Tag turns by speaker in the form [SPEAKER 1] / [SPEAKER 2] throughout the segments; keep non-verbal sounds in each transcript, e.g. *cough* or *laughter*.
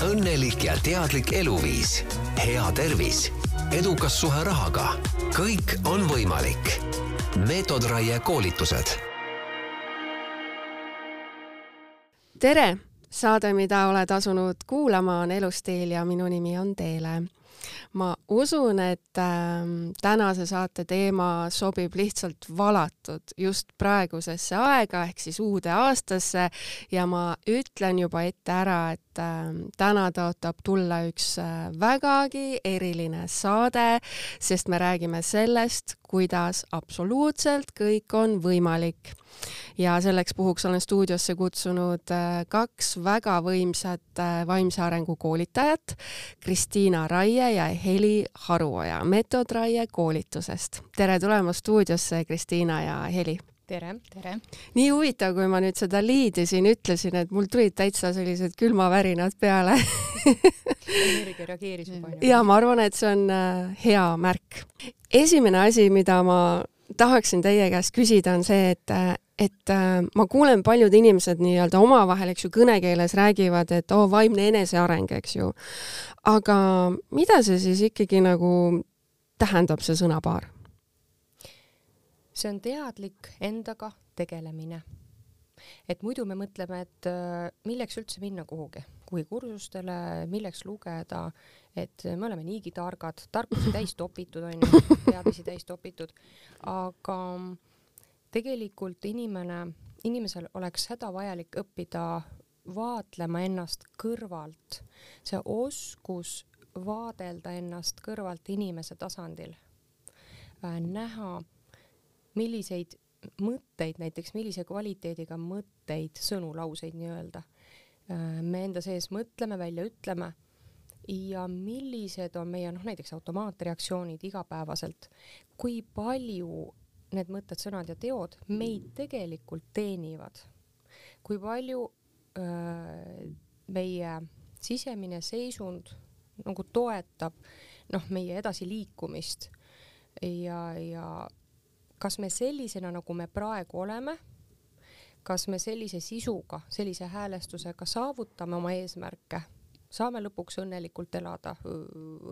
[SPEAKER 1] õnnelik ja teadlik eluviis, hea tervis, edukas suhe rahaga. kõik on võimalik. meetodraie koolitused.
[SPEAKER 2] tere, saade, mida oled asunud kuulama, on Elustiil ja minu nimi on Teele ma usun, et äh, tänase saate teema sobib lihtsalt valatud just praegusesse aega ehk siis uude aastasse ja ma ütlen juba ette ära, et täna tõotab tulla üks äh, vägagi eriline saade, sest me räägime sellest, kuidas absoluutselt kõik on võimalik ja selleks puhuks olen stuudiosse kutsunud äh, kaks väga võimsat äh, vaimse arengu koolitajat, Kristiina Raie ja Heli Haruoja Metodraie koolitusest. tere tulemast stuudiosse, Kristiina ja Heli!
[SPEAKER 3] Tere, tere!
[SPEAKER 2] nii huvitav, kui ma nüüd seda liidi siin ütlesin, et mul tulid täitsa sellised külmavärinad peale
[SPEAKER 3] energia reageeris juba.
[SPEAKER 2] ja ma arvan, et see on äh, hea märk. esimene asi, mida ma tahaksin teie käest küsida, on see, et, et äh, ma kuulen, paljud inimesed nii-öelda omavahel, eks ju, kõnekeeles räägivad, et oo oh,, vaimne eneseareng, eks ju. aga mida see siis ikkagi nagu tähendab, see sõnapaar?
[SPEAKER 3] See on teadlik endaga tegelemine. et muidu me mõtleme, et äh, milleks üldse minna kuhugi, kuhugi kursustele, milleks lugeda et me oleme niigi targad, tarkusi täis topitud onju, teadmisi täis topitud, aga tegelikult inimene, inimesel oleks hädavajalik õppida vaatlema ennast kõrvalt, see oskus vaadelda ennast kõrvalt inimese tasandil. Äh,, näha, milliseid mõtteid, näiteks millise kvaliteediga mõtteid, sõnu, lauseid nii-öelda äh, me enda sees mõtleme, välja ütleme ja millised on meie noh, näiteks automaatreaktsioonid igapäevaselt, kui palju need mõtted, sõnad ja teod meid tegelikult teenivad, kui palju öö, meie sisemine seisund nagu toetab noh, meie edasiliikumist ja, ja kas me sellisena, nagu me praegu oleme, kas me sellise sisuga, sellise häälestusega saavutame oma eesmärke saame lõpuks õnnelikult elada,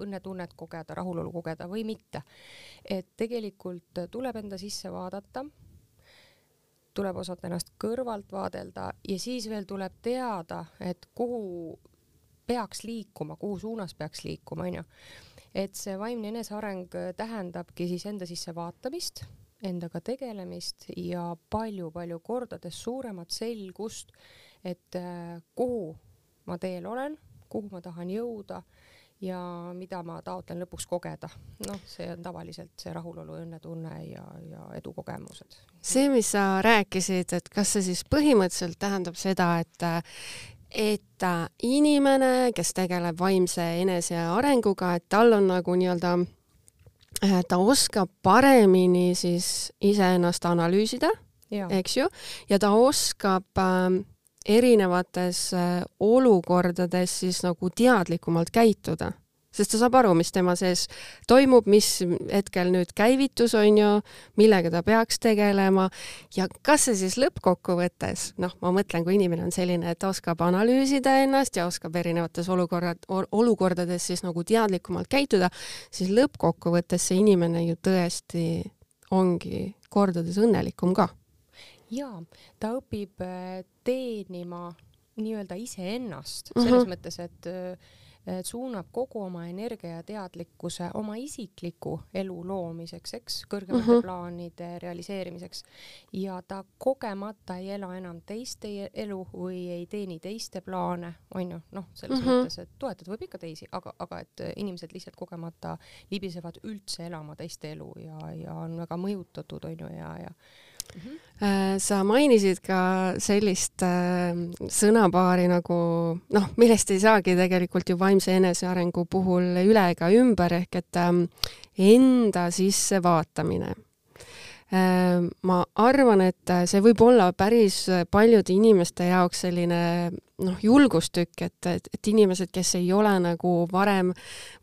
[SPEAKER 3] õnnetunnet kogeda, rahulolu kogeda või mitte. et tegelikult tuleb enda sisse vaadata, tuleb osata ennast kõrvalt vaadelda ja siis veel tuleb teada, et kuhu peaks liikuma, kuhu suunas peaks liikuma, onju. et see vaimne eneseareng tähendabki siis enda sisse vaatamist, endaga tegelemist ja palju-palju kordades suuremat selgust, et äh, kuhu ma teel olen kuhu ma tahan jõuda ja mida ma taotlen lõpuks kogeda. noh, see on tavaliselt see rahulolu, õnnetunne ja, ja edukogemused.
[SPEAKER 2] see, mis sa rääkisid, et kas see siis põhimõtteliselt tähendab seda, et et inimene, kes tegeleb vaimse enesearenguga, et tal on nagu nii-öelda ta oskab paremini siis iseennast analüüsida, eks ju, ja ta oskab äh, erinevates äh, olukordades siis nagu teadlikumalt käituda, sest ta saab aru, mis tema sees toimub, mis hetkel nüüd käivitus, on ju, millega ta peaks tegelema ja kas see siis lõppkokkuvõttes, noh, ma mõtlen, kui inimene on selline, et ta oskab analüüsida ennast ja oskab erinevates olukorrad, olukordades siis nagu teadlikumalt käituda, siis lõppkokkuvõttes see inimene ju tõesti ongi kordades õnnelikum ka
[SPEAKER 3] jaa, ta õpib äh, teenima nii-öelda iseennast selles mm -hmm. mõttes, et äh, suunab kogu oma energia ja teadlikkuse oma isikliku elu loomiseks, eks, kõrgemate mm -hmm. plaanide realiseerimiseks ja ta kogemata ei ela enam teiste elu või ei teeni teiste plaane, on ju, noh, selles mm -hmm. mõttes, et toetada võib ikka teisi, aga, aga et inimesed lihtsalt kogemata libisevad üldse elama teiste elu ja, ja on väga mõjutatud, on ju, ja, ja Mm -hmm.
[SPEAKER 2] sa mainisid ka sellist äh, sõnapaari nagu noh, millest ei saagi tegelikult ju vaimse enesearengu puhul üle ega ümber ehk et ähm, enda sisse vaatamine. Äh, ma arvan, et see võib olla päris paljude inimeste jaoks selline noh, julgustükk, et, et, et inimesed, kes ei ole nagu varem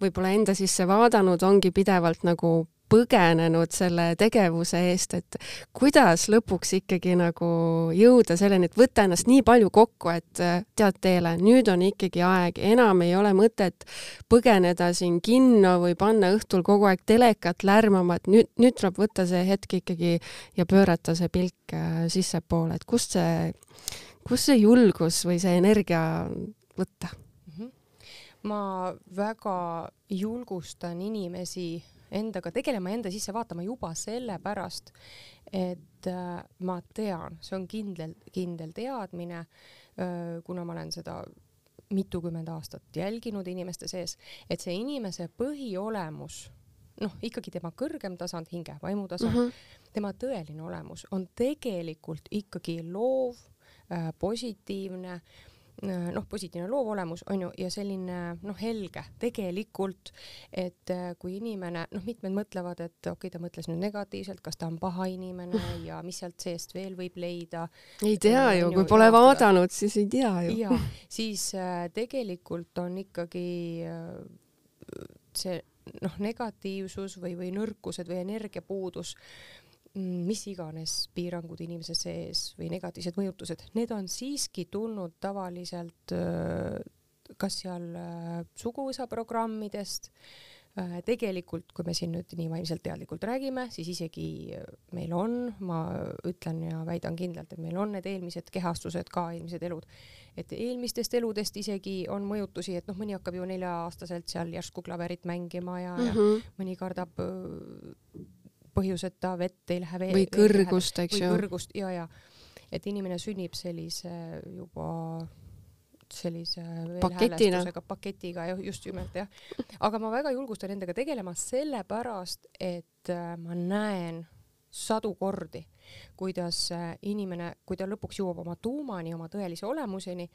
[SPEAKER 2] võib-olla enda sisse vaadanud, ongi pidevalt nagu põgenenud selle tegevuse eest, et kuidas lõpuks ikkagi nagu jõuda selleni, et võtta ennast nii palju kokku, et tead, Teele, nüüd on ikkagi aeg, enam ei ole mõtet põgeneda siin kinno või panna õhtul kogu aeg telekat lärmama, et nüüd, nüüd tuleb võtta see hetk ikkagi ja pöörata see pilk äh, sissepoole, et kust see, kust see julgus või see energia võtta?
[SPEAKER 3] ma väga julgustan inimesi endaga tegelema, enda sisse vaatama juba sellepärast, et äh, ma tean, see on kindel, kindel teadmine, äh, kuna ma olen seda mitukümmend aastat jälginud inimeste sees, et see inimese põhiolemus, noh, ikkagi tema kõrgem tasand, hinge, vaimutasand mm, -hmm. tema tõeline olemus on tegelikult ikkagi loov, äh, positiivne noh, positiivne loov olemus on ju ja selline noh, helge tegelikult, et äh, kui inimene noh, mitmed mõtlevad, et okei okay,, ta mõtles nüüd negatiivselt, kas ta on paha inimene *laughs* ja mis sealt seest veel võib leida.
[SPEAKER 2] ei tea ju, kui pole jaotada. vaadanud, siis ei tea ju.
[SPEAKER 3] ja siis äh, tegelikult on ikkagi äh, see noh, negatiivsus või, või nõrkused või energiapuudus mis iganes piirangud inimese sees või negatiivsed mõjutused, need on siiski tulnud tavaliselt kas seal suguvõsa programmidest, tegelikult, kui me siin nüüd nii vaimselt teadlikult räägime, siis isegi meil on, ma ütlen ja väidan kindlalt, et meil on need eelmised kehastused ka, eelmised elud, et eelmistest eludest isegi on mõjutusi, et noh, mõni hakkab ju nelja-aastaselt seal järsku klaverit mängima ja mm, -hmm. ja mõni kardab põhjuseta vett ei lähe
[SPEAKER 2] või kõrgust, eks
[SPEAKER 3] ju. kõrgust ja, ja et inimene sünnib sellise juba sellise
[SPEAKER 2] paketina,
[SPEAKER 3] paketiga just nimelt jah. aga ma väga julgustan endaga tegelema sellepärast, et äh, ma näen sadu kordi, kuidas äh, inimene, kui ta lõpuks jõuab oma tuumani, oma tõelise olemuseni,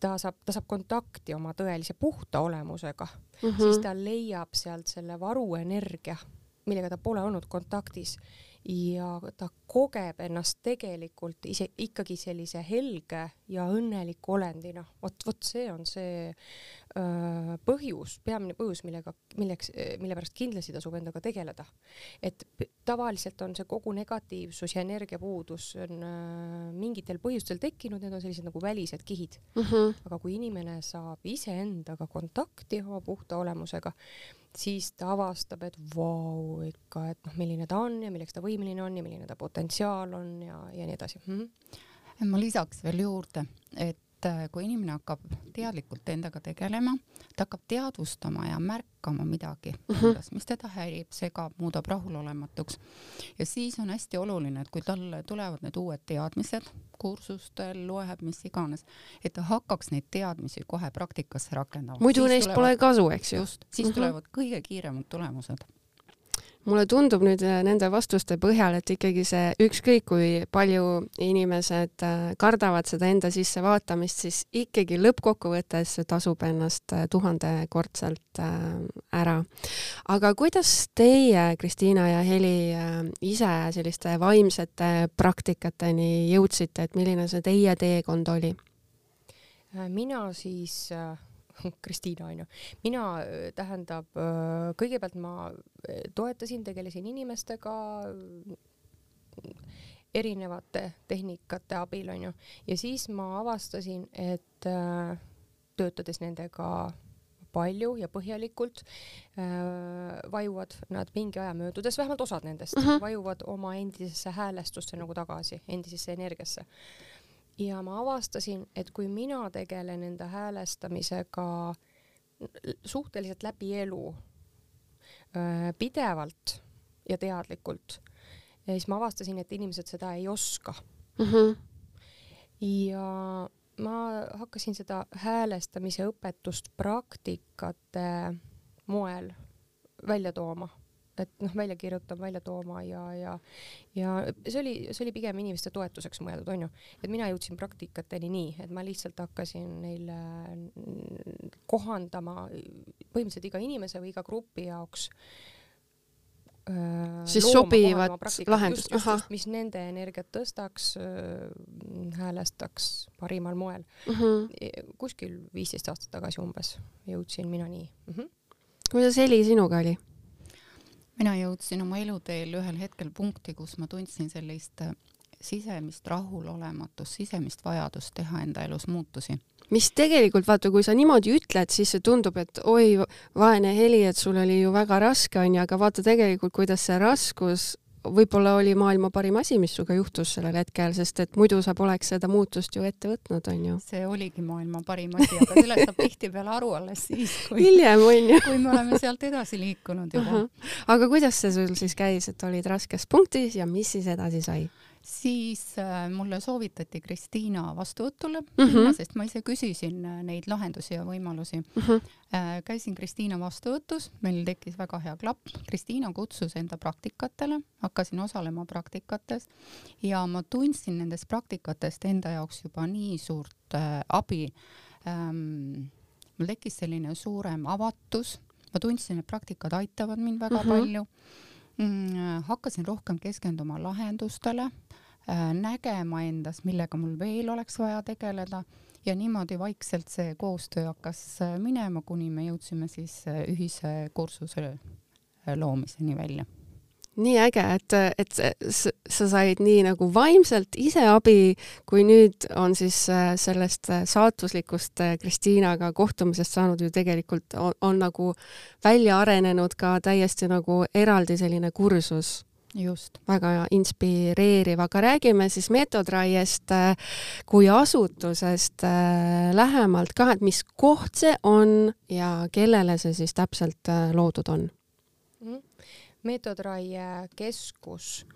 [SPEAKER 3] ta saab, ta saab kontakti oma tõelise puhta olemusega mm, -hmm. siis ta leiab sealt selle varuenergia millega ta pole olnud kontaktis ja ta kogeb ennast tegelikult ise ikkagi sellise helge ja õnneliku olendina. vot, vot see on see põhjus, peamine põhjus, millega, milleks, mille pärast kindlasti tasub endaga tegeleda. et tavaliselt on see kogu negatiivsus ja energiapuudus on öö, mingitel põhjustel tekkinud, need on sellised nagu välised kihid mm. -hmm. aga kui inimene saab iseendaga kontakti oma puhta olemusega, siis ta avastab, et vau ikka, et noh, milline ta on ja milleks ta võimeline on ja milline ta potentsiaal on ja, ja nii edasi mm.
[SPEAKER 4] -hmm. ma lisaks veel juurde, et äh, kui inimene hakkab teadlikult endaga tegelema, ta hakkab teadvustama ja märkama midagi mm, -hmm. mis teda häirib, segab, muudab rahulolematuks. ja siis on hästi oluline, et kui talle tulevad need uued teadmised kursustel, loeb, mis iganes, et ta hakkaks neid teadmisi kohe praktikasse rakendama.
[SPEAKER 2] muidu siis neist tulevad, pole kasu, eks ju.
[SPEAKER 4] just, siis mm -hmm. tulevad kõige kiiremad tulemused
[SPEAKER 2] mulle tundub nüüd äh, nende vastuste põhjal, et ikkagi see ükskõik kui palju inimesed äh, kardavad seda enda sisse vaatamist, siis ikkagi lõppkokkuvõttes tasub ennast äh, tuhandekordselt ära. aga kuidas teie, Kristiina ja Heli, ise selliste vaimsete praktikateni jõudsite, et milline see teie teekond oli?
[SPEAKER 3] mina siis *laughs* Kristiina onju. mina, äh, tähendab, äh, kõigepealt ma äh, toetasin, tegelesin inimestega erinevate tehnikate abil onju ja siis ma avastasin, et töötades nendega palju ja põhjalikult äh, vajuvad nad mingi aja möödudes, vähemalt osad nendest uh mhm. -huh. vajuvad oma endisesse häälestusse nagu tagasi, endisesse energiasse ja ma avastasin, et kui mina tegelen enda häälestamisega suhteliselt läbi elu pidevalt ja teadlikult, siis ma avastasin, et inimesed seda ei oska mm. -hmm. ja ma hakkasin seda häälestamise õpetust praktikate moel välja tooma et noh, välja kirjutama, välja tooma ja, ja, ja see oli, see oli pigem inimeste toetuseks mõeldud, onju. et mina jõudsin praktikateni nii, et ma lihtsalt hakkasin neile kohandama põhimõtteliselt iga inimese või iga grupi jaoks
[SPEAKER 2] siis sobivat lahendust,
[SPEAKER 3] mis nende energiat tõstaks, häälestaks parimal moel. Mhm. -huh. kuskil viisteist aastat tagasi umbes jõudsin mina nii.
[SPEAKER 2] Mhm. -huh. kuidas Heli sinuga oli?
[SPEAKER 4] Mina jõudsin oma eluteel ühel hetkel punkti, kus ma tundsin sellist äh, sisemist rahulolematust, sisemist vajadust teha enda elus muutusi.
[SPEAKER 2] mis tegelikult vaata, kui sa niimoodi ütled, siis see tundub, et oi, vaene Heli, et sul oli ju väga raske onju, aga vaata tegelikult, kuidas see raskus võib-olla oli maailma parim asi, mis sinuga juhtus sellel hetkel, sest et muidu sa poleks seda muutust ju ette võtnud, onju.
[SPEAKER 4] see oligi maailma parim asi, aga sellest saab tihtipeale aru alles siis, kui
[SPEAKER 2] hiljem onju.
[SPEAKER 4] kui me oleme sealt edasi liikunud juba uh. -huh.
[SPEAKER 2] aga kuidas see sul siis käis, et olid raskes punktis ja mis siis edasi sai?
[SPEAKER 4] Siis äh, mulle soovitati Kristiina vastuvõtule mm -hmm. sest ma ise küsisin äh, neid lahendusi ja võimalusi mm. -hmm. Äh, käisin Kristiina vastuvõtus, meil tekkis väga hea klapp. Kristiina kutsus enda praktikatele, hakkasin osalema praktikates ja ma tundsin nendest praktikatest enda jaoks juba nii suurt äh, abi ähm,. mul tekkis selline suurem avatus, ma tundsin, et praktikad aitavad mind väga mm -hmm. palju. Hakkasin rohkem keskenduma lahendustele Äh, nägema endas, millega mul veel oleks vaja tegeleda. Ja niimoodi vaikselt see koostöö hakkas äh, minema, kuni me jõudsime siis äh, ühise kursuse loomiseni välja
[SPEAKER 2] nii äge, et, et sa said nii nagu vaimselt ise abi, kui nüüd on siis sellest saatuslikust Kristiinaga kohtumisest saanud ju tegelikult on, on nagu välja arenenud ka täiesti nagu eraldi selline kursus.
[SPEAKER 4] Just.
[SPEAKER 2] väga inspireeriv, aga räägime siis Metodraiest äh, kui asutusest äh, lähemalt ka, et mis koht see on ja kellele see siis täpselt äh, loodud on mm? -hmm.
[SPEAKER 3] Metodраie keskus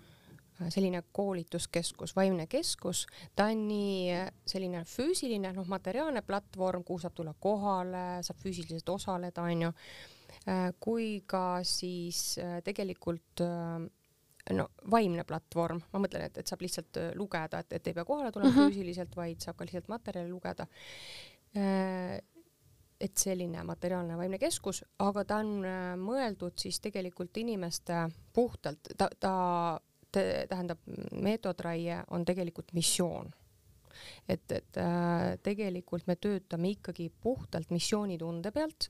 [SPEAKER 3] selline koolituskeskus, vaimne keskus, ta on nii selline füüsiline, noh, materiaalne platvorm, kuhu saab tulla kohale, saab füüsiliselt osaleda, onju, kui ka siis tegelikult no vaimne platvorm, ma mõtlen, et, et saab lihtsalt äh, lugeda, et, et ei pea kohale tulema mhm. -huh. füüsiliselt, vaid saab ka lihtsalt materjali lugeda. Äh, et selline materiaalne vaimne keskus, aga ta on äh, mõeldud siis tegelikult inimeste puhtalt, ta, ta tähendab, meetodraie on tegelikult missioon. Et, et äh, tegelikult me töötame ikkagi puhtalt missioonitunde pealt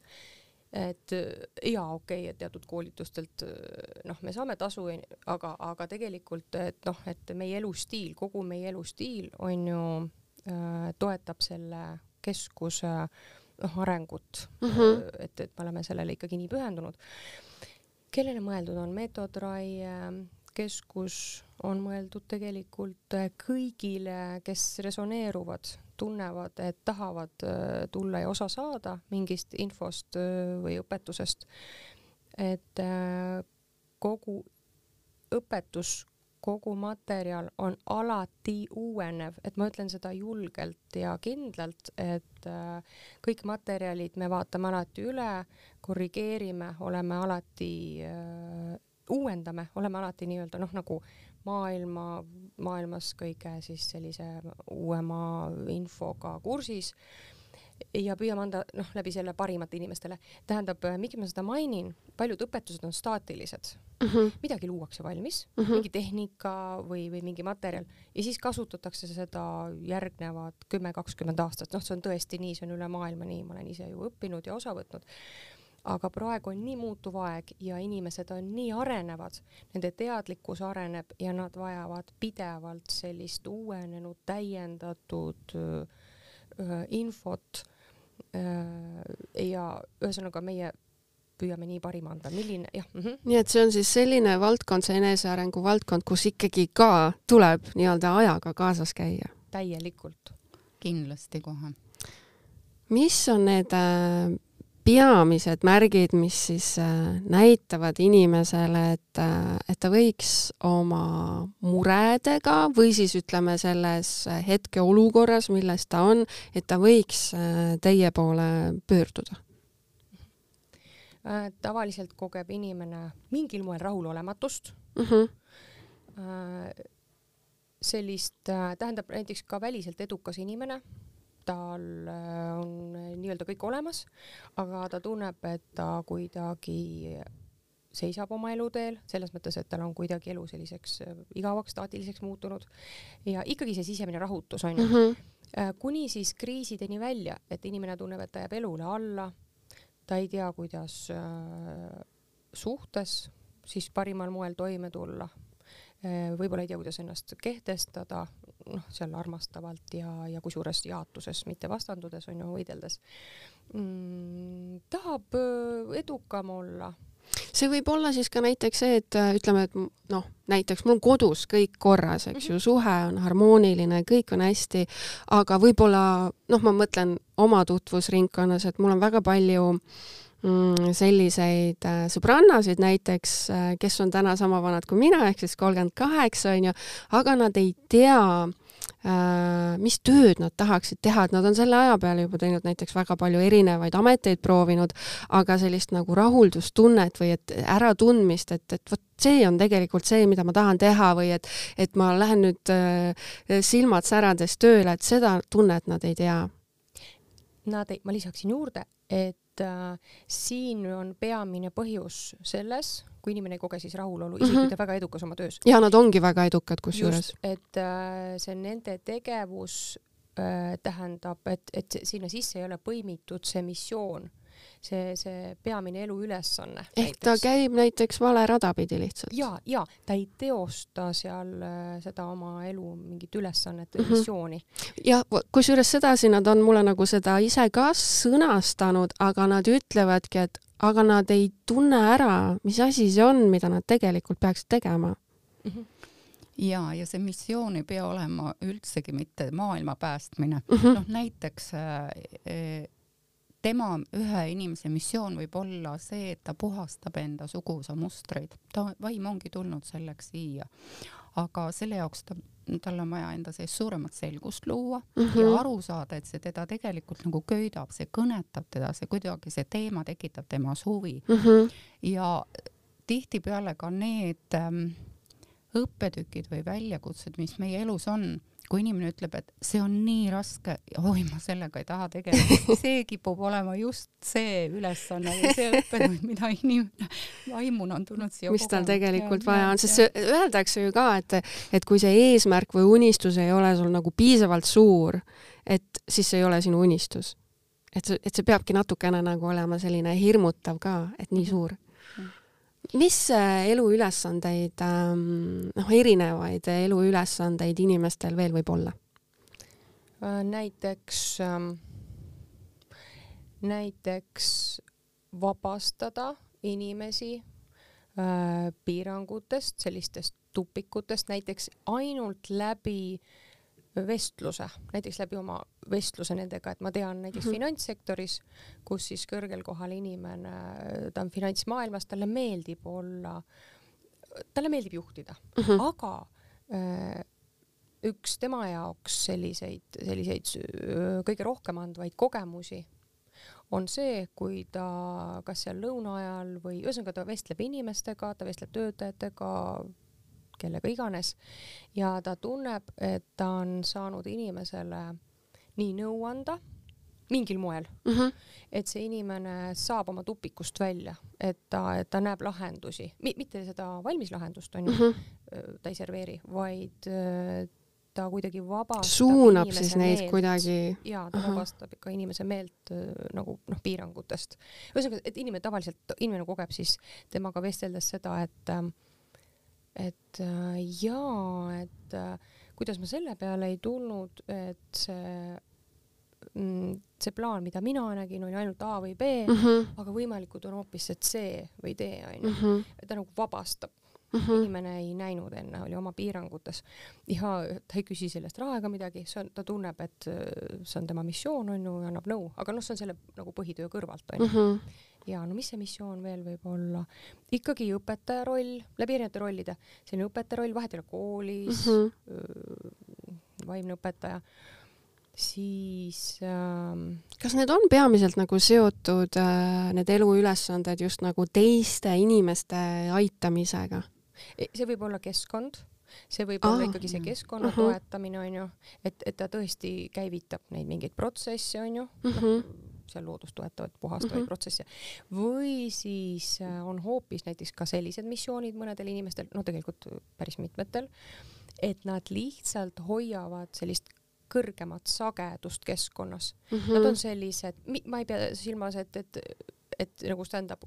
[SPEAKER 3] et äh, jaa, okei okay,, et teatud koolitustelt äh, noh, me saame tasu, aga, aga tegelikult, et noh, et meie elustiil, kogu meie elustiil on ju äh,, toetab selle keskuse noh, arengut mm. -hmm. et, et me oleme sellele ikkagi nii pühendunud. kellele mõeldud on Metodrai keskus on mõeldud tegelikult kõigile, kes resoneeruvad tunnevad, et tahavad äh, tulla ja osa saada mingist infost äh, või õpetusest. et äh, kogu õpetus, kogu materjal on alati uuenev, et ma ütlen seda julgelt ja kindlalt, et kõik materjalid me vaatame alati üle, korrigeerime, oleme alati uuendame, oleme alati nii-öelda noh, nagu maailma, maailmas kõige siis sellise uuema infoga kursis ja püüame anda noh, läbi selle parimate inimestele. tähendab, miks ma seda mainin, paljud õpetused on staatilised mm. -hmm. midagi luuakse valmis mm, -hmm. mingi tehnika või, või mingi materjal ja siis kasutatakse seda järgnevad kümme, kakskümmend aastat, noh, see on tõesti nii, see on üle maailma nii, ma olen ise ju õppinud ja osa võtnud aga praegu on nii muutuv aeg ja inimesed on nii arenevad, nende teadlikkus areneb ja nad vajavad pidevalt sellist uuenenud, täiendatud äh, infot äh, ja ühesõnaga meie püüame nii parima anda, milline jah mm. -hmm.
[SPEAKER 2] nii et see on siis selline valdkond, see enesearengu valdkond, kus ikkagi ka tuleb nii-öelda ajaga kaasas käia.
[SPEAKER 3] täielikult.
[SPEAKER 4] kindlasti kohe.
[SPEAKER 2] mis on need äh, peamised märgid, mis siis äh, näitavad inimesele, et, äh, et ta võiks oma muredega või siis ütleme selles hetkeolukorras, milles ta on, et ta võiks äh, teie poole pöörduda?
[SPEAKER 3] tavaliselt kogeb inimene mingil moel rahulolematust. Mhm. -huh. sellist, tähendab näiteks ka väliselt edukas inimene tal äh, on äh, nii-öelda kõik olemas, aga ta tunneb, et ta kuidagi seisab oma eluteel, selles mõttes, et tal on kuidagi elu selliseks äh, igavaks, staatiliseks muutunud ja ikkagi see sisemine rahutus on ju mm. -hmm. kuni siis kriisideni välja, et inimene tunneb, et ta jääb elule alla, ta ei tea, kuidas suhtes siis parimal moel toime tulla. Võib-olla ei tea, kuidas ennast kehtestada, noh, seal armastavalt ja, ja kusjuures jaotuses, mitte vastandudes on ju, võideldes mm,. tahab äh, edukam olla
[SPEAKER 2] see võib olla siis ka näiteks see, et äh, ütleme, et noh, näiteks mul on kodus kõik korras, eks ju, mhm. suhe on harmooniline, kõik on hästi, aga võib-olla noh, ma mõtlen oma tutvusringkonnas, et mul on väga palju mm, selliseid äh, sõbrannasid näiteks, äh, kes on täna sama vanad kui mina, ehk siis kolmkümmend kaheksa onju, aga nad ei tea mis tööd nad tahaksid teha, et nad on selle aja peale juba teinud näiteks väga palju erinevaid ameteid proovinud, aga sellist nagu rahuldustunnet või et äratundmist, et, et vot see on tegelikult see, mida ma tahan teha või et, et ma lähen nüüd äh, silmad särades tööle, et seda tunnet nad ei tea.
[SPEAKER 3] Nad ei, ma lisaksin juurde, et äh, siin on peamine põhjus selles, kui inimene ei koge siis rahulolu, isegi kui mhm. ta väga edukas oma töös.
[SPEAKER 2] ja nad ongi väga edukad kusjuures.
[SPEAKER 3] et äh, see nende tegevus äh, tähendab, et, et sinna sisse ei ole põimitud see missioon see, see peamine eluülesanne.
[SPEAKER 2] ehk näiteks. ta käib näiteks vale rada pidi lihtsalt.
[SPEAKER 3] ja, ja ta ei teosta seal äh, seda oma elu mingit ülesannet või mm -hmm. missiooni.
[SPEAKER 2] ja kusjuures sedasi nad on mulle nagu seda ise ka sõnastanud, aga nad ütlevadki, et aga nad ei tunne ära, mis asi see on, mida nad tegelikult peaksid tegema mm.
[SPEAKER 4] -hmm ja, ja see missioon ei pea olema üldsegi mitte maailma päästmine mm -hmm.. noh, näiteks äh, tema ühe inimese missioon võib olla see, et ta puhastab enda suguvõsa mustreid, ta vaim ongi tulnud selleks siia, aga selle jaoks ta tal on vaja enda sees suuremat selgust luua mm -hmm. ja aru saada, et see teda tegelikult nagu köidab, see kõnetab teda, see kuidagi, see teema tekitab temas huvi mm. -hmm. ja tihtipeale ka need ähm, õppetükid või väljakutsed, mis meie elus on kui inimene ütleb, et see on nii raske, oi, ma sellega ei taha tegeleda, see kipub olema just see ülesanne või see õppetund, mida inimene vaimuna on tulnud siia
[SPEAKER 2] mis tal tegelikult ja, vaja on, sest see öeldakse ju ka, et, et kui see eesmärk või unistus ei ole sul nagu piisavalt suur, et siis see ei ole sinu unistus. et see, et see peabki natukene nagu olema selline hirmutav ka, et nii mhm. suur mis äh, eluülesandeid, ähm, noh, erinevaid eluülesandeid inimestel veel võib olla?
[SPEAKER 3] Äh, näiteks, ähm, näiteks vabastada inimesi äh, piirangutest, sellistest tupikutest, näiteks ainult läbi äh, vestluse, näiteks läbi oma vestluse nendega, et ma tean näiteks mm -hmm. finantssektoris, kus siis kõrgel kohal inimene, ta on finantsmaailmas, talle meeldib olla, talle meeldib juhtida mm, -hmm. aga öö, üks tema jaoks selliseid, selliseid kõige rohkem andvaid kogemusi on see, kui ta kas seal lõuna ajal või ühesõnaga ta vestleb inimestega, ta vestleb töötajatega, kellega iganes ja ta tunneb, et ta on saanud inimesele nii nõu anda mingil moel mm, -hmm. et see inimene saab oma tupikust välja, et ta, et ta näeb lahendusi, mitte seda valmis lahendust onju mm, -hmm. ta ei serveeri, vaid ta kuidagi vabastab
[SPEAKER 2] suunab siis neid meelt. kuidagi.
[SPEAKER 3] ja ta Aha. vabastab ikka inimese meelt nagu noh, piirangutest. ühesõnaga, et inimene tavaliselt, inimene kogeb siis temaga vesteldes seda, et äh, et äh, jaa, et äh, kuidas ma selle peale ei tulnud, et see mm, see plaan, mida mina nägin, oli ainult A või B mm, -hmm. aga võimalikud on hoopis see C või D onju mm. -hmm. ta nagu vabastab mm. -hmm. inimene ei näinud enne, oli oma piirangutes ja ta ei küsi sellest raha ega midagi, see on, ta tunneb, et äh, see on tema missioon onju ja annab nõu, aga noh, see on selle nagu põhitöö kõrvalt onju mm. -hmm ja no mis see missioon veel võib olla, ikkagi õpetaja roll läbi erinevate rollide, selline õpetaja roll, vahet ei ole koolis mm, -hmm. vaimne õpetaja, siis ähm,
[SPEAKER 2] kas need on peamiselt nagu seotud äh,, need eluülesanded just nagu teiste inimeste aitamisega?
[SPEAKER 3] E, see võib olla keskkond, see võib ah, olla ikkagi see keskkonna uh -huh. toetamine onju, et, et ta tõesti käivitab neid mingeid protsesse onju uh, -huh. noh mhm seal loodust toetavaid, puhastavaid mm -hmm. protsesse. või siis äh, on hoopis näiteks ka sellised missioonid mõnedel inimestel, no tegelikult päris mitmetel, et nad lihtsalt hoiavad sellist kõrgemat sagedust keskkonnas mm. -hmm. Nad on sellised, ma ei pea silmas, et, et et nagu stand-up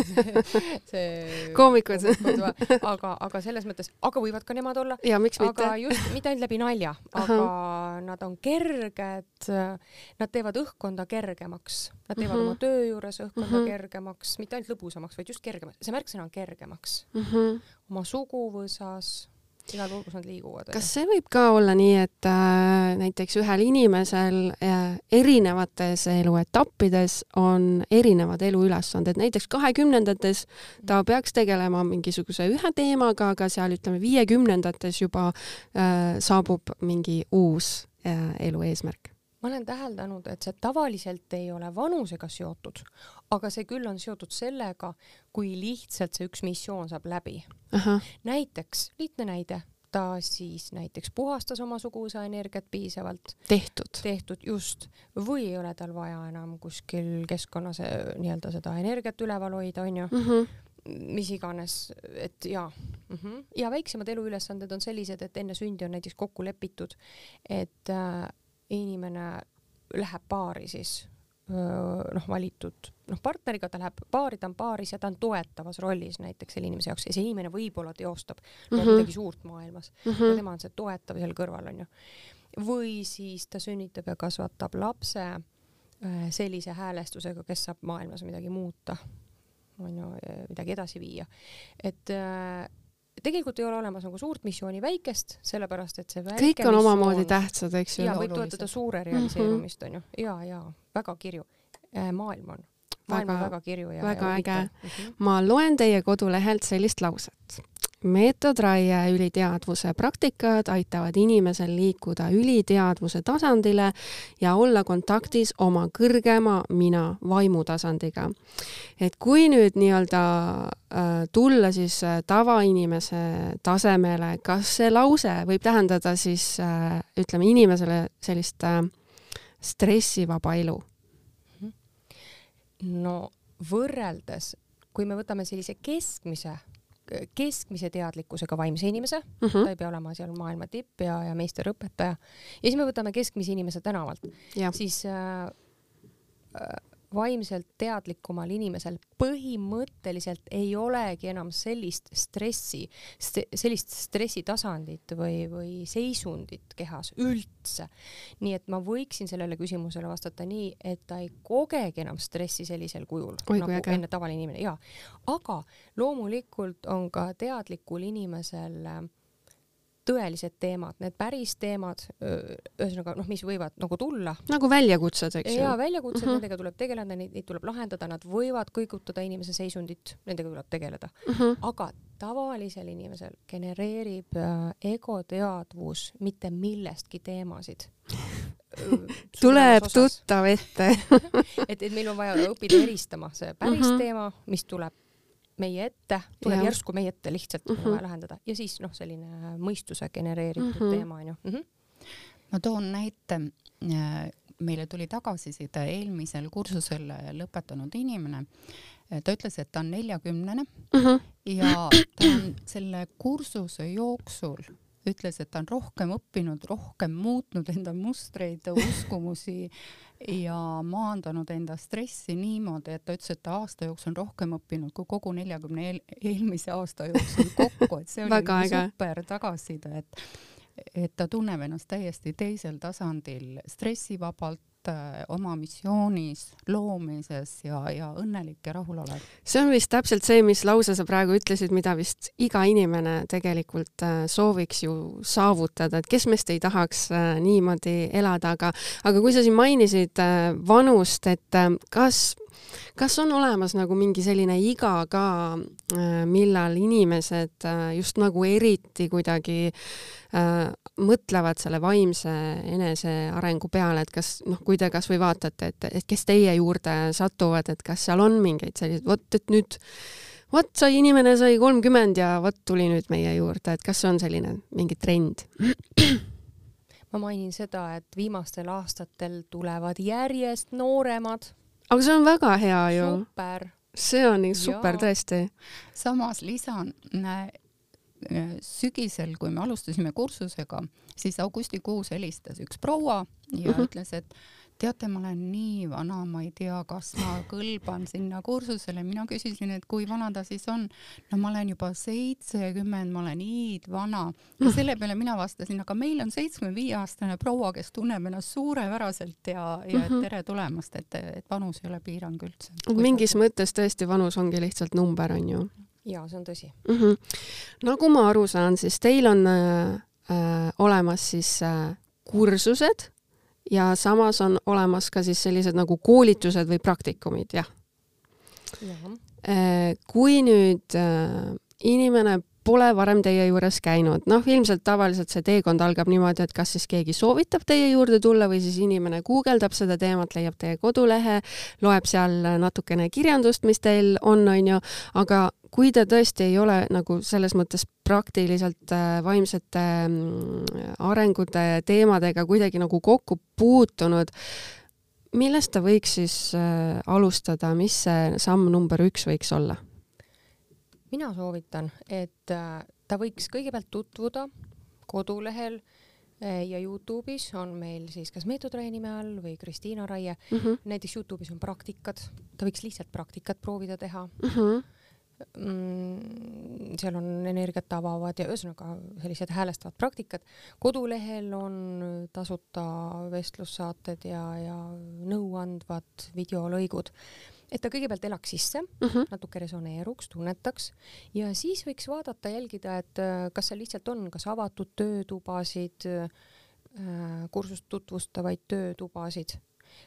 [SPEAKER 3] *laughs* see
[SPEAKER 2] koomikud.
[SPEAKER 3] aga, aga selles mõttes, aga võivad ka nemad olla.
[SPEAKER 2] ja miks mitte.
[SPEAKER 3] aga just, mitte ainult läbi nalja, aga nad on kerged, nad teevad õhkkonda kergemaks, nad teevad mm -hmm. oma töö juures õhkkonda mm -hmm. kergemaks, mitte ainult lõbusamaks, vaid just kergemaks, see märksõna on kergemaks mm. -hmm. oma suguvõsas igal pool, kus nad liiguvad.
[SPEAKER 2] kas see võib ka olla nii, et äh, näiteks ühel inimesel äh, erinevates eluetappides on erinevad eluülesanded, näiteks kahekümnendates ta peaks tegelema mingisuguse ühe teemaga, aga seal ütleme viiekümnendates juba äh, saabub mingi uus äh, elu eesmärk
[SPEAKER 3] ma olen täheldanud, et see tavaliselt ei ole vanusega seotud, aga see küll on seotud sellega, kui lihtsalt see üks missioon saab läbi. näiteks, lihtne näide, ta siis näiteks puhastas oma suguvõsa energiat piisavalt.
[SPEAKER 2] tehtud.
[SPEAKER 3] tehtud, just. või ei ole tal vaja enam kuskil keskkonnas eh, nii-öelda seda energiat üleval hoida, onju mm. -hmm mis iganes, et jaa mm. -hmm. ja väiksemad eluülesanded on sellised, et enne sündi on näiteks kokku lepitud, et äh, inimene läheb paari siis noh, valitud noh, partneriga ta läheb paari, ta on paaris ja ta on toetavas rollis näiteks selle inimese jaoks ja see inimene võib-olla teostab mm -hmm. midagi suurt maailmas mm -hmm. ja tema on see toetav seal kõrval onju. või siis ta sünnitab ja kasvatab lapse sellise häälestusega, kes saab maailmas midagi muuta, onju, midagi edasi viia. et tegelikult ei ole olemas nagu suurt missiooni, väikest, sellepärast et see väike
[SPEAKER 2] kõik on missioon, omamoodi tähtsad, eks ju.
[SPEAKER 3] ja võib toetada suure realiseerumist onju mm -hmm. ja, ja väga kirju. Äh, maailm on, maailm väga, on väga kirju ja
[SPEAKER 2] väga ja äge mm. -hmm. ma loen teie kodulehelt sellist lauset meetodraie üliteadvuse praktikad aitavad inimesel liikuda üliteadvuse tasandile ja olla kontaktis oma kõrgema mina vaimutasandiga. et kui nüüd nii-öelda äh, tulla siis äh, tavainimese tasemele, kas see lause võib tähendada siis äh, ütleme inimesele sellist stressivaba elu?
[SPEAKER 3] no võrreldes, kui me võtame sellise keskmise keskmise teadlikkusega vaimse inimese mm, -hmm. ta ei pea olema seal maailma tipp ja, ja meisterõpetaja. ja siis me võtame keskmise inimese tänavalt, siis äh, äh, vaimselt teadlikumal inimesel põhimõtteliselt ei olegi enam sellist stressi st, sellist stressitasandit või, või seisundit kehas üldse. nii et ma võiksin sellele küsimusele vastata nii, et ta ei kogegi enam stressi sellisel kujul Oi, nagu äge. enne tavaline inimene, jaa. aga loomulikult on ka teadlikul inimesel äh, tõelised teemad, need päris teemad, ühesõnaga noh, mis võivad nagu tulla.
[SPEAKER 2] nagu väljakutsed, eks ju.
[SPEAKER 3] jaa, väljakutsed uh, -huh. nendega tuleb tegeleda, neid, neid tuleb lahendada, nad võivad kõigutada inimese seisundit, nendega tuleb tegeleda uh. -huh. aga tavalisel inimesel genereerib äh, egoteadvus mitte millestki teemasid *laughs*
[SPEAKER 2] tuleb tuttav ette *laughs*
[SPEAKER 3] et, et meil on vaja õppida eristama see päris uh -huh. teema, mis tuleb meie ette, tuleb ja. järsku meie ette lihtsalt mm -hmm. lahendada ja siis noh, selline mõistuse genereeritud mm -hmm. teema onju mm. -hmm.
[SPEAKER 4] ma toon näite. meile tuli tagasiside eelmisel kursusel lõpetanud inimene. ta ütles, et ta on neljakümnene mm -hmm. ja ta on selle kursuse jooksul ütles, et ta on rohkem õppinud, rohkem muutnud enda mustreid, uskumusi ja maandanud enda stressi niimoodi, et ta ütles, et ta aasta jooksul on rohkem õppinud kui kogu neljakümne eel, eelmise aasta jooksul kokku, et see oli super tagasiside, et et ta tunneb ennast täiesti teisel tasandil, stressivabalt, oma missioonis, loomises ja, ja õnnelik ja rahulolev.
[SPEAKER 2] see on vist täpselt see, mis lause sa praegu ütlesid, mida vist iga inimene tegelikult äh, sooviks ju saavutada, et kes meist ei tahaks äh, niimoodi elada, aga, aga kui sa siin mainisid vanust, et kas kas on olemas nagu mingi selline iga ka, millal inimesed just nagu eriti kuidagi äh, mõtlevad selle vaimse enesearengu peale, et kas noh, kui te kasvõi vaatate, et, et kes teie juurde satuvad, et kas seal on mingeid selliseid, vot et nüüd vot sai inimene sai kolmkümmend ja vot tuli nüüd meie juurde, et kas on selline mingi trend?
[SPEAKER 3] ma mainin seda, et viimastel aastatel tulevad järjest nooremad.
[SPEAKER 2] Aga see on väga hea ju.
[SPEAKER 3] super
[SPEAKER 2] see on nii super ja. tõesti.
[SPEAKER 4] samas lisan sügisel, kui me alustasime kursusega, siis augustikuus helistas üks proua ja mm -hmm. ütles, et teate, ma olen nii vana, ma ei tea, kas ma kõlban sinna kursusele, mina küsisin, et kui vana ta siis on. no ma olen juba seitsekümmend, ma olen hiidvana ja selle peale mina vastasin, aga meil on seitsmekümne viie aastane proua, kes tunneb ennast suurepäraselt ja, ja
[SPEAKER 2] Mhm.
[SPEAKER 4] tere tulemast, et, et vanus ei ole piirang üldse.
[SPEAKER 2] mingis mõttes tõesti vanus ongi lihtsalt number, on ju
[SPEAKER 3] ja see on tõsi.
[SPEAKER 2] mm. -hmm. nagu ma aru saan, siis teil on äh, äh, olemas siis äh, kursused ja samas on olemas ka siis sellised nagu koolitused või praktikumid, jah
[SPEAKER 3] jah,
[SPEAKER 2] äh,. kui nüüd äh, inimene pole varem teie juures käinud, noh, ilmselt tavaliselt see teekond algab niimoodi, et kas siis keegi soovitab teie juurde tulla või siis inimene guugeldab seda teemat, leiab teie kodulehe, loeb seal natukene kirjandust, mis teil on, onju, aga kui ta tõesti ei ole nagu selles mõttes praktiliselt äh, vaimsete mm, arengute teemadega kuidagi nagu kokku puutunud, millest ta võiks siis äh, alustada, mis see samm number üks võiks olla?
[SPEAKER 3] Mina soovitan, et äh, ta võiks kõigepealt tutvuda kodulehel äh, ja Youtube'is on meil siis kas Meetod Raie nime all või Kristiina Raie,
[SPEAKER 2] mm. -hmm.
[SPEAKER 3] näiteks Youtube'is on praktikad, ta võiks lihtsalt praktikat proovida teha
[SPEAKER 2] Mm -hmm.
[SPEAKER 3] mm, seal on energiat avavad ja ühesõnaga sellised häälestavad praktikad. kodulehel on tasuta vestlussaated ja, ja nõuandvad videolõigud. Et ta kõigepealt elaks sisse,
[SPEAKER 2] Mm -hmm.
[SPEAKER 3] natuke resoneeruks, tunnetaks ja siis võiks vaadata, jälgida, et äh, kas seal lihtsalt on kas avatud töötubasid, kursust tutvustavaid töötubasid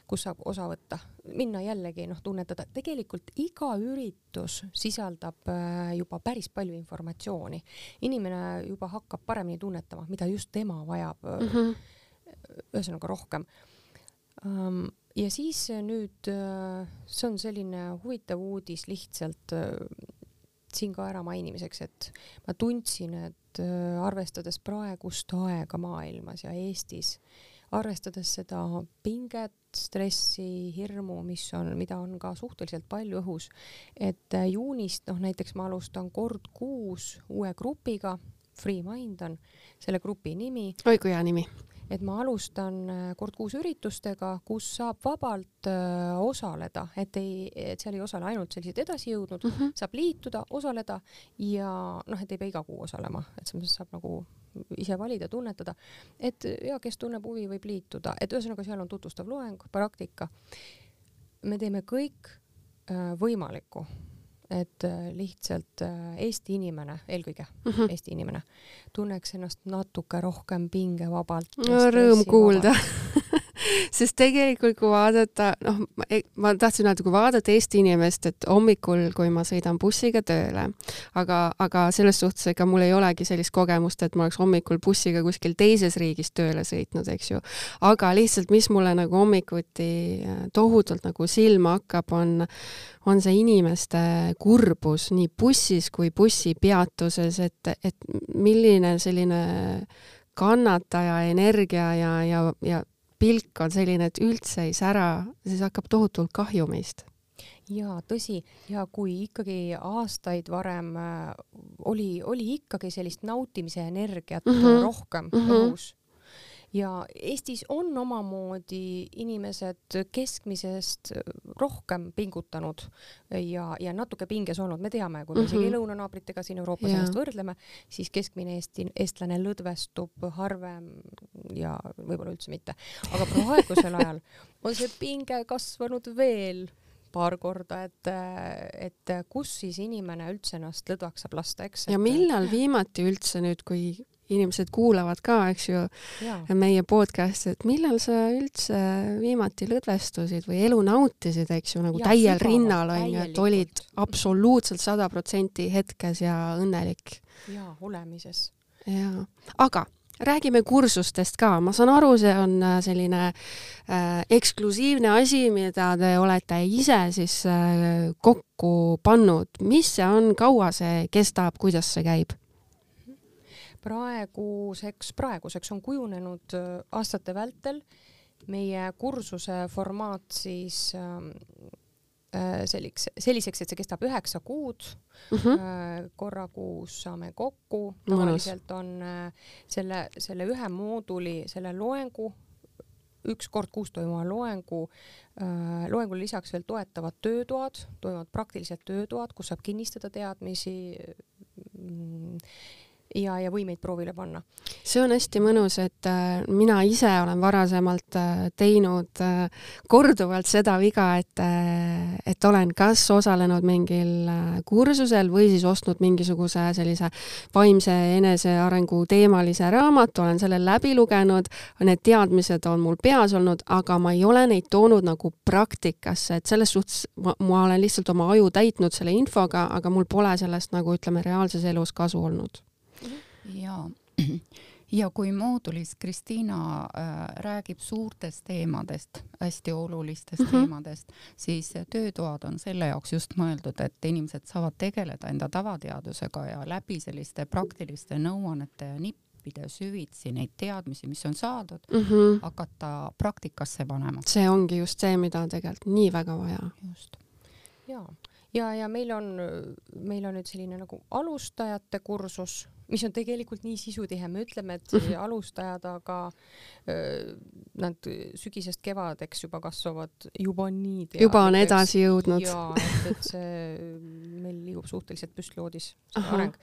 [SPEAKER 3] kus saab osa võtta, minna jällegi noh, tunnetada, tegelikult iga üritus sisaldab äh, juba päris palju informatsiooni. inimene juba hakkab paremini tunnetama, mida just tema vajab
[SPEAKER 2] Mm -hmm.
[SPEAKER 3] ühesõnaga rohkem. Ja siis nüüd äh, see on selline huvitav uudis lihtsalt äh, siin ka ära mainimiseks, et ma tundsin, et äh, arvestades praegust aega maailmas ja Eestis, arvestades seda pinget, stressi, hirmu, mis on, mida on ka suhteliselt palju õhus, et äh, juunist noh, näiteks ma alustan kord kuus uue grupiga, Free Mind on selle grupi nimi,
[SPEAKER 2] oi kui hea nimi.
[SPEAKER 3] Et ma alustan äh, kord kuus üritustega, kus saab vabalt öö, osaleda, et ei, et seal ei osale ainult sellised edasijõudnud
[SPEAKER 2] Mm -hmm.
[SPEAKER 3] saab liituda, osaleda ja noh, et ei pea iga kuu osalema, et selles mõttes saab nagu ise valida, tunnetada, et ja kes tunneb huvi, võib liituda, et ühesõnaga seal on tutvustav loeng, praktika. me teeme kõik äh, võimalikku, et äh, lihtsalt äh, Eesti inimene, eelkõige
[SPEAKER 2] Mm -hmm.
[SPEAKER 3] Eesti inimene, tunneks ennast natuke rohkem pingevabalt.
[SPEAKER 2] no rõõm kuulda *laughs* *laughs* sest tegelikult, kui vaadata, noh, ma tahtsin öelda, kui vaadata Eesti inimest, et hommikul, kui ma sõidan bussiga tööle, aga, aga selles suhtes, ega mul ei olegi sellist kogemust, et ma oleks hommikul bussiga kuskil teises riigis tööle sõitnud, eks ju. aga lihtsalt, mis mulle nagu hommikuti äh, tohutult nagu silma hakkab, on, on see inimeste kurbus nii bussis kui bussipeatuses, et, et milline selline kannataja energia ja, ja, ja pilk on selline, et üldse ei sära, siis hakkab tohutult kahju meist.
[SPEAKER 3] ja tõsi, ja kui ikkagi aastaid varem äh, oli, oli ikkagi sellist nautimise energiat mm. -hmm. rohkem mm. -hmm. õhus ja Eestis on omamoodi inimesed keskmisest rohkem pingutanud ja, ja natuke pinges olnud, me teame, kui me isegi
[SPEAKER 2] Mhm.
[SPEAKER 3] lõunanaabritega siin Euroopas
[SPEAKER 2] Jaa.
[SPEAKER 3] ennast võrdleme, siis keskmine Eesti, eestlane lõdvestub harvem ja võib-olla üldse mitte. aga praegusel ajal on see pinge kasvanud veel paar korda, et, et kus siis inimene üldse ennast lõdvaks saab lasta, eks.
[SPEAKER 2] ja millal viimati üldse nüüd, kui inimesed kuulavad ka, eks ju, meie podcast'i, et millal sa üldse viimati lõdvestusid või elu nautisid, eks ju, nagu
[SPEAKER 3] Jaa,
[SPEAKER 2] täiel
[SPEAKER 3] sügavalt,
[SPEAKER 2] rinnal on ju, et olid absoluutselt sada protsenti hetkes ja õnnelik.
[SPEAKER 3] jaa, olemises.
[SPEAKER 2] jaa, aga räägime kursustest ka, ma saan aru, see on äh, selline äh, eksklusiivne asi, mida te olete ise siis äh, kokku pannud. mis see on, kaua see kestab, kuidas see käib?
[SPEAKER 3] Praeguseks, praeguseks on kujunenud äh, aastate vältel meie kursuse formaat siis ähm, äh, selliks, selliseks, et see kestab üheksa kuud
[SPEAKER 2] Mm
[SPEAKER 3] Hm?
[SPEAKER 2] -hmm.
[SPEAKER 3] korra kuus saame kokku, tavaliselt on selle, selle ühe mooduli, selle loengu üks kord kuus toimuva loengu loengule lisaks veel toetavad töötoad, toimuvad praktilised töötoad, kus saab kinnistada teadmisi mm, ja, ja võimeid proovile panna.
[SPEAKER 2] see on hästi mõnus, et äh, mina ise olen varasemalt äh, teinud äh, korduvalt seda viga, et et olen kas osalenud mingil kursusel või siis ostnud mingisuguse sellise vaimse enesearengu teemalise raamatu, olen selle läbi lugenud, need teadmised on mul peas olnud, aga ma ei ole neid toonud nagu praktikasse, et selles suhtes ma, ma olen lihtsalt oma aju täitnud selle infoga, aga mul pole sellest nagu ütleme, reaalses elus kasu olnud
[SPEAKER 4] ja, *clears throat* ja kui moodulis Kristiina äh, räägib suurtest teemadest, hästi olulistest mm -hmm. teemadest, siis töötoad on selle jaoks just mõeldud, et inimesed saavad tegeleda enda tavateadusega ja läbi selliste praktiliste nõuannete ja nippide süvitsi neid teadmisi, mis on saadud mm, -hmm. hakata praktikasse panema.
[SPEAKER 2] see ongi just see, mida on tegelikult nii väga vaja.
[SPEAKER 3] just. jaa ja, ja meil on, meil on nüüd selline nagu alustajate kursus, mis on tegelikult nii sisutihe, me ütleme, et *laughs* alustajad, aga öö, nad sügisest kevadeks juba kasvavad juba nii
[SPEAKER 2] teadlikeks. juba on edasi jõudnud.
[SPEAKER 3] jaa, et, et see meil liigub suhteliselt püstloodis see areng.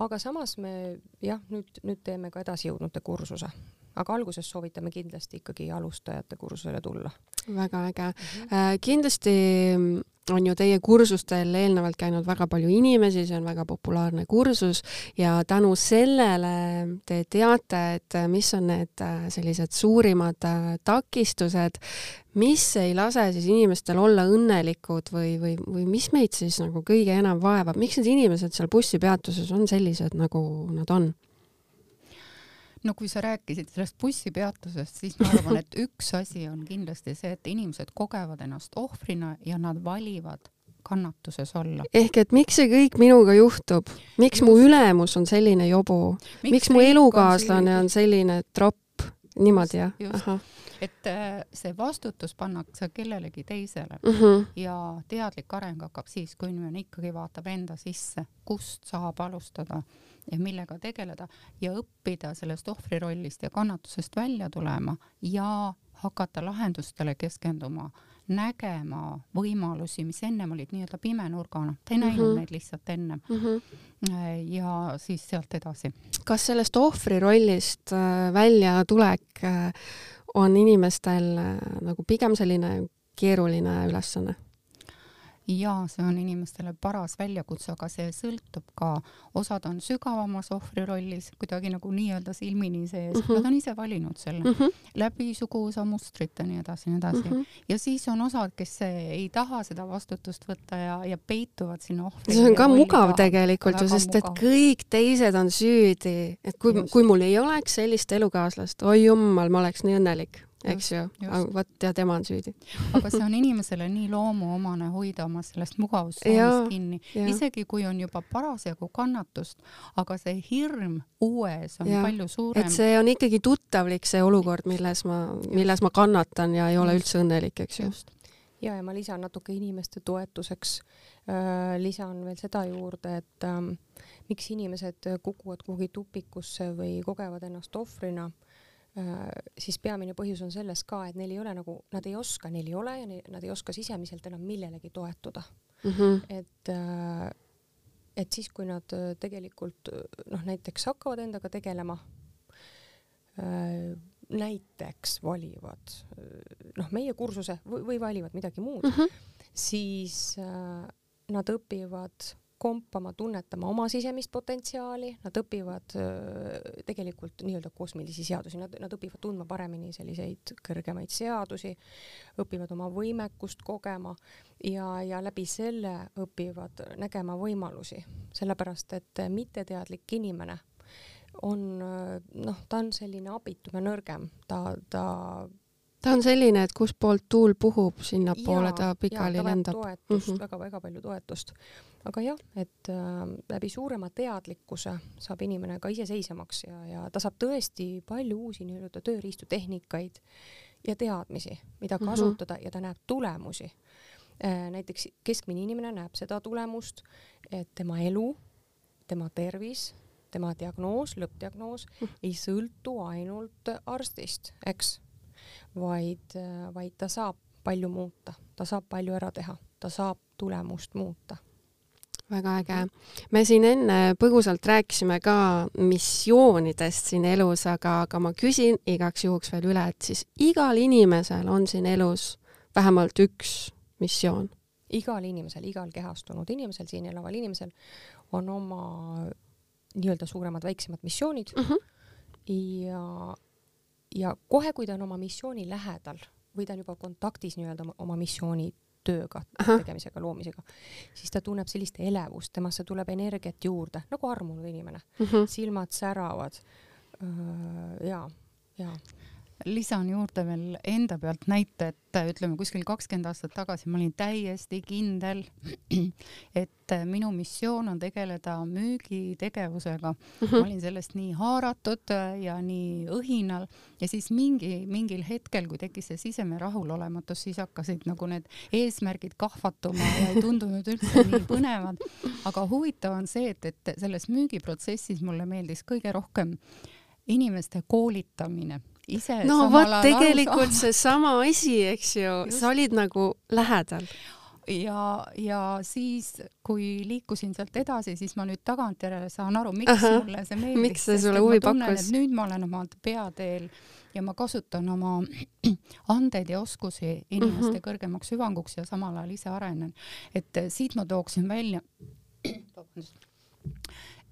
[SPEAKER 3] aga samas me jah, nüüd, nüüd teeme ka edasijõudnute kursuse aga alguses soovitame kindlasti ikkagi alustajate kursusele tulla.
[SPEAKER 2] väga äge mm. -hmm. kindlasti on ju teie kursustel eelnevalt käinud väga palju inimesi, see on väga populaarne kursus ja tänu sellele te teate, et mis on need äh, sellised suurimad äh, takistused, mis ei lase siis inimestel olla õnnelikud või, või, või mis meid siis nagu kõige enam vaevab, miks need inimesed seal bussipeatuses on sellised, nagu nad on?
[SPEAKER 4] No kui sa rääkisid sellest bussipeatusest, siis ma arvan, et *laughs* üks asi on kindlasti see, et inimesed kogevad ennast ohvrina ja nad valivad kannatuses olla.
[SPEAKER 2] ehk et miks see kõik minuga juhtub, miks Just. mu ülemus on selline jobu, miks mu elukaaslane on selline tropp, niimoodi jah?
[SPEAKER 4] et äh, see vastutus pannakse kellelegi teisele mm -hmm. ja teadlik areng hakkab siis, kui inimene ikkagi vaatab enda sisse, kust saab alustada ja millega tegeleda ja õppida sellest ohvrirollist ja kannatusest välja tulema ja hakata lahendustele keskenduma, nägema võimalusi, mis ennem olid nii-öelda pimenurgana, ta ei mm -hmm. näinud neid lihtsalt ennem mm. -hmm. ja siis sealt edasi.
[SPEAKER 2] kas sellest ohvrirollist äh, väljatulek äh, on inimestel nagu pigem selline keeruline ülesanne?
[SPEAKER 4] Ja see on inimestele paras väljakutse, aga see sõltub ka, osad on sügavamas ohvrirollis kuidagi nagu nii-öelda silmini sees mm, -hmm. nad on ise valinud selle mm -hmm. läbi suguvõsa mustrite ja nii edasi, nii edasi mm. -hmm. ja siis on osad, kes ei taha seda vastutust võtta ja, ja peituvad sinna ohvri.
[SPEAKER 2] see on ka mugav tegelikult ju, sest et kõik teised on süüdi, et kui, kui mul ei oleks sellist elukaaslast, oi jummal, ma oleks nii õnnelik eks ju, vot ja tema on süüdi.
[SPEAKER 4] aga see on inimesele nii loomuomane hoida oma sellest mugavustsoonist kinni, isegi kui on juba parasjagu kannatust, aga see hirm uue ees on ja. palju suurem.
[SPEAKER 2] et see on ikkagi tuttavlik, see olukord, milles ma, milles ma kannatan ja ei ole üldse õnnelik, eks ju.
[SPEAKER 3] ja, ja ma lisan natuke inimeste toetuseks lisan veel seda juurde, et ähm, miks inimesed kukuvad kuhugi tupikusse või kogevad ennast ohvrina Äh, siis peamine põhjus on selles ka, et neil ei ole nagu, nad ei oska, neil ei ole ja nad ei oska sisemiselt enam millelegi toetuda mm. -hmm. et, äh, et siis, kui nad äh, tegelikult noh, näiteks hakkavad endaga tegelema, näiteks valivad noh, meie kursuse või, või valivad midagi muud mm, -hmm. siis nad õpivad kompama, tunnetama oma sisemist potentsiaali, nad õpivad tegelikult nii-öelda kosmilisi seadusi, nad, nad õpivad tundma paremini selliseid kõrgemaid seadusi, õpivad oma võimekust kogema ja, ja läbi selle õpivad nägema võimalusi, sellepärast et mitteteadlik inimene on noh, ta on selline abitum ja nõrgem, ta, ta
[SPEAKER 2] ta on selline, et kustpoolt tuul puhub, sinnapoole ta pikali ja, ta lendab.
[SPEAKER 3] toetust mm -hmm., väga-väga palju toetust. aga jah, et äh, läbi suurema teadlikkuse saab inimene ka iseseisvamaks ja, ja ta saab tõesti palju uusi nii-öelda tööriistu, tehnikaid ja teadmisi, mida mhm. kasutada mm -hmm. ja ta näeb tulemusi äh,. näiteks keskmine inimene näeb seda tulemust, et tema elu, tema tervis, tema diagnoos, lõppdiagnoos mm -hmm. ei sõltu ainult arstist, eks vaid, vaid ta saab palju muuta, ta saab palju ära teha, ta saab tulemust muuta
[SPEAKER 2] väga äge. me siin enne põgusalt rääkisime ka missioonidest siin elus, aga, aga ma küsin igaks juhuks veel üle, et siis igal inimesel on siin elus vähemalt üks missioon.
[SPEAKER 3] igal inimesel, igal kehastunud inimesel, siin elaval inimesel on oma nii-öelda suuremad-väiksemad missioonid mm -hmm. ja, ja kohe, kui ta on oma missiooni lähedal või ta on juba kontaktis nii-öelda oma missiooni tööga, tegemisega, loomisega, siis ta tunneb sellist elevust, temasse tuleb energiat juurde, nagu armunud inimene mm. -hmm. silmad säravad. ja, ja
[SPEAKER 4] lisan juurde veel enda pealt näite, et ütleme kuskil kakskümmend aastat tagasi ma olin täiesti kindel, *clears throat* et minu missioon on tegeleda müügitegevusega mm. -hmm. ma olin sellest nii haaratud ja nii õhinal ja siis mingi, mingil hetkel, kui tekkis see sisemine rahulolematus, siis hakkasid nagu need eesmärgid kahvatuma ja ei tundunud üldse nii *laughs* põnevad. aga huvitav on see, et, et selles müügiprotsessis mulle meeldis kõige rohkem inimeste koolitamine ise
[SPEAKER 2] no vot, tegelikult seesama asi, eks ju, sa olid nagu lähedal
[SPEAKER 4] ja, ja siis, kui liikusin sealt edasi, siis ma nüüd tagantjärele saan aru, miks Aha, mulle see meeldis.
[SPEAKER 2] miks see sulle huvi pakkus?
[SPEAKER 4] nüüd ma olen oma peateel ja ma kasutan oma *clears throat* andeid ja oskusi inimeste mm -hmm. kõrgemaks hüvanguks ja samal ajal ise arenen. et siit ma tooksin välja *clears throat*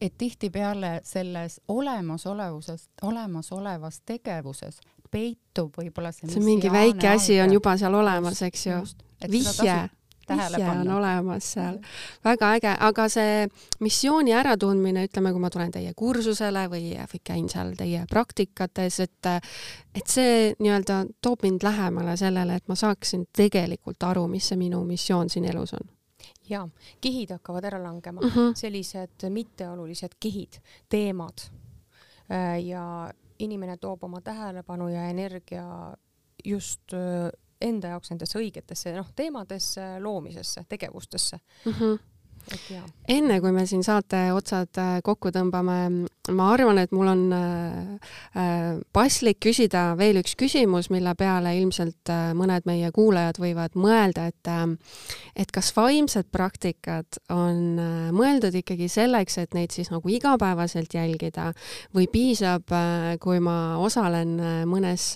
[SPEAKER 4] et tihtipeale selles olemasolevusest, olemasolevas tegevuses peitub võib-olla see
[SPEAKER 2] see mingi väike asi on juba seal olemas, eks ju. vihje, vihje on olemas seal. väga äge, aga see missiooni äratundmine, ütleme, kui ma tulen teie kursusele või, või käin seal teie praktikates, et et see nii-öelda toob mind lähemale sellele, et ma saaksin tegelikult aru, mis see minu missioon siin elus on
[SPEAKER 3] jaa, kihid hakkavad ära langema mm, -hmm. sellised mitteolulised kihid, teemad. Äh, ja inimene toob oma tähelepanu ja energia just äh, enda jaoks nendesse õigetesse noh, teemadesse, loomisesse, tegevustesse mm.
[SPEAKER 2] -hmm enne kui me siin saate otsad äh, kokku tõmbame, ma arvan, et mul on äh, äh, paslik küsida veel üks küsimus, mille peale ilmselt mõned meie kuulajad võivad mõelda, et et kas vaimsed praktikad on mõeldud ikkagi selleks, et neid siis nagu igapäevaselt jälgida või piisab, kui ma osalen mõnes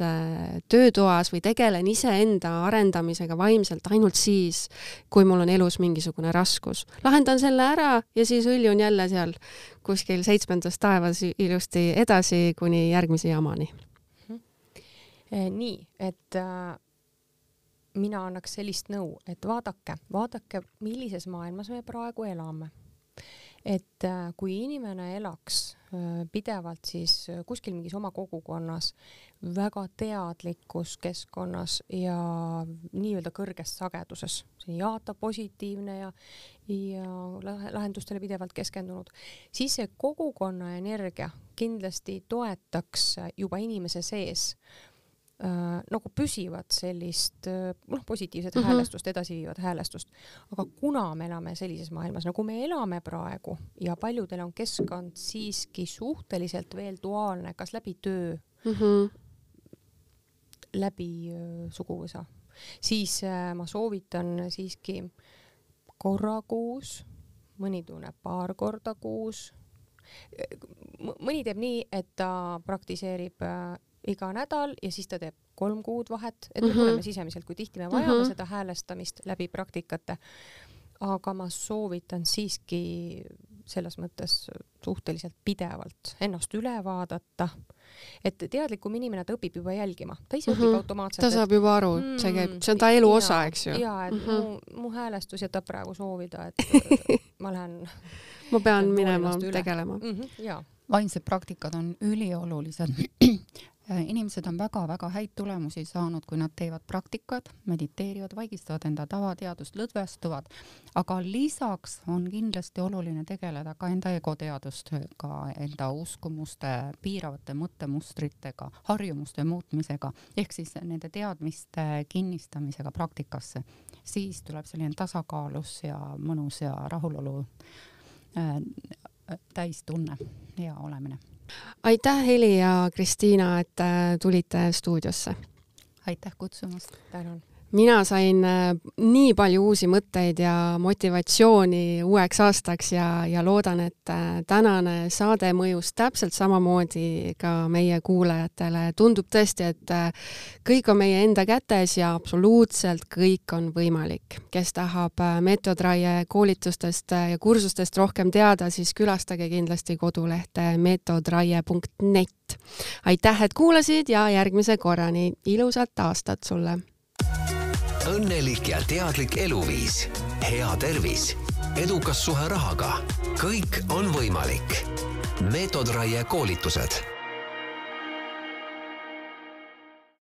[SPEAKER 2] töötoas või tegelen iseenda arendamisega vaimselt ainult siis, kui mul on elus mingisugune raskus. lahen lahendan selle ära ja siis hõljun jälle seal kuskil seitsmendas taevas ilusti edasi kuni järgmise jamani mm.
[SPEAKER 3] -hmm. nii, et äh, mina annaks sellist nõu, et vaadake, vaadake, millises maailmas me praegu elame et äh, kui inimene elaks pidevalt siis äh, kuskil mingis oma kogukonnas, väga teadlikus keskkonnas ja nii-öelda kõrges sageduses, see jaatav, positiivne ja, ja lahendustele pidevalt keskendunud, siis see kogukonna energia kindlasti toetaks juba inimese sees äh, nagu püsivat sellist äh, noh, positiivset mm -hmm. häälestust, edasiviivat häälestust. aga kuna me elame sellises maailmas, nagu me elame praegu ja paljudel on keskkond siiski suhteliselt veel duaalne, kas läbi töö mm, -hmm. läbi äh, suguvõsa, siis äh, ma soovitan siiski korra kuus, mõni tunneb paar korda kuus mõni teeb nii, et ta praktiseerib äh, iga nädal ja siis ta teeb kolm kuud vahet, et me mm -hmm. tunneme sisemiselt, kui tihti me vajame mm -hmm. seda häälestamist läbi praktikate. aga ma soovitan siiski selles mõttes suhteliselt pidevalt ennast üle vaadata, et teadlikum inimene, ta õpib juba jälgima, ta ise mm -hmm. õpib mhm. automaatselt.
[SPEAKER 2] ta saab juba aru mm,, see käib, see on ta elu osa, eks ju.
[SPEAKER 3] ja, et mm -hmm. mu, mu häälestus jätab praegu soovida, et *laughs* ma lähen
[SPEAKER 2] ma pean minema tegelema mm.
[SPEAKER 3] -hmm, jaa
[SPEAKER 4] vaimsed praktikad on üliolulised *clears throat* *clears throat* inimesed on väga-väga häid tulemusi saanud, kui nad teevad praktikat, mediteerivad, vaigistavad enda tavateadust, lõdvestuvad, aga lisaks on kindlasti oluline tegeleda ka enda egoteadustega, enda uskumuste, piiravate mõttemustritega, harjumuste muutmisega, ehk siis nende teadmiste kinnistamisega praktikasse. siis tuleb selline tasakaalus ja mõnus ja rahulolu äh, täistunne, hea olemine
[SPEAKER 2] aitäh, Heli ja Kristiina, et äh, tulite stuudiosse.
[SPEAKER 4] aitäh kutsumast!
[SPEAKER 3] tänan!
[SPEAKER 2] Mina sain äh, nii palju uusi mõtteid ja motivatsiooni uueks aastaks ja, ja loodan, et äh, tänane saade mõjus täpselt samamoodi ka meie kuulajatele. tundub tõesti, et äh, kõik on meie enda kätes ja absoluutselt kõik on võimalik. kes tahab meetodraie koolitustest ja kursustest rohkem teada, siis külastage kindlasti kodulehte meetodraie.net. aitäh, et kuulasid ja järgmise korrani, ilusat aastat sulle!
[SPEAKER 1] Õnnelik ja teadlik eluviis, hea tervis, edukas suhe rahaga, kõik on võimalik. meetodraie koolitused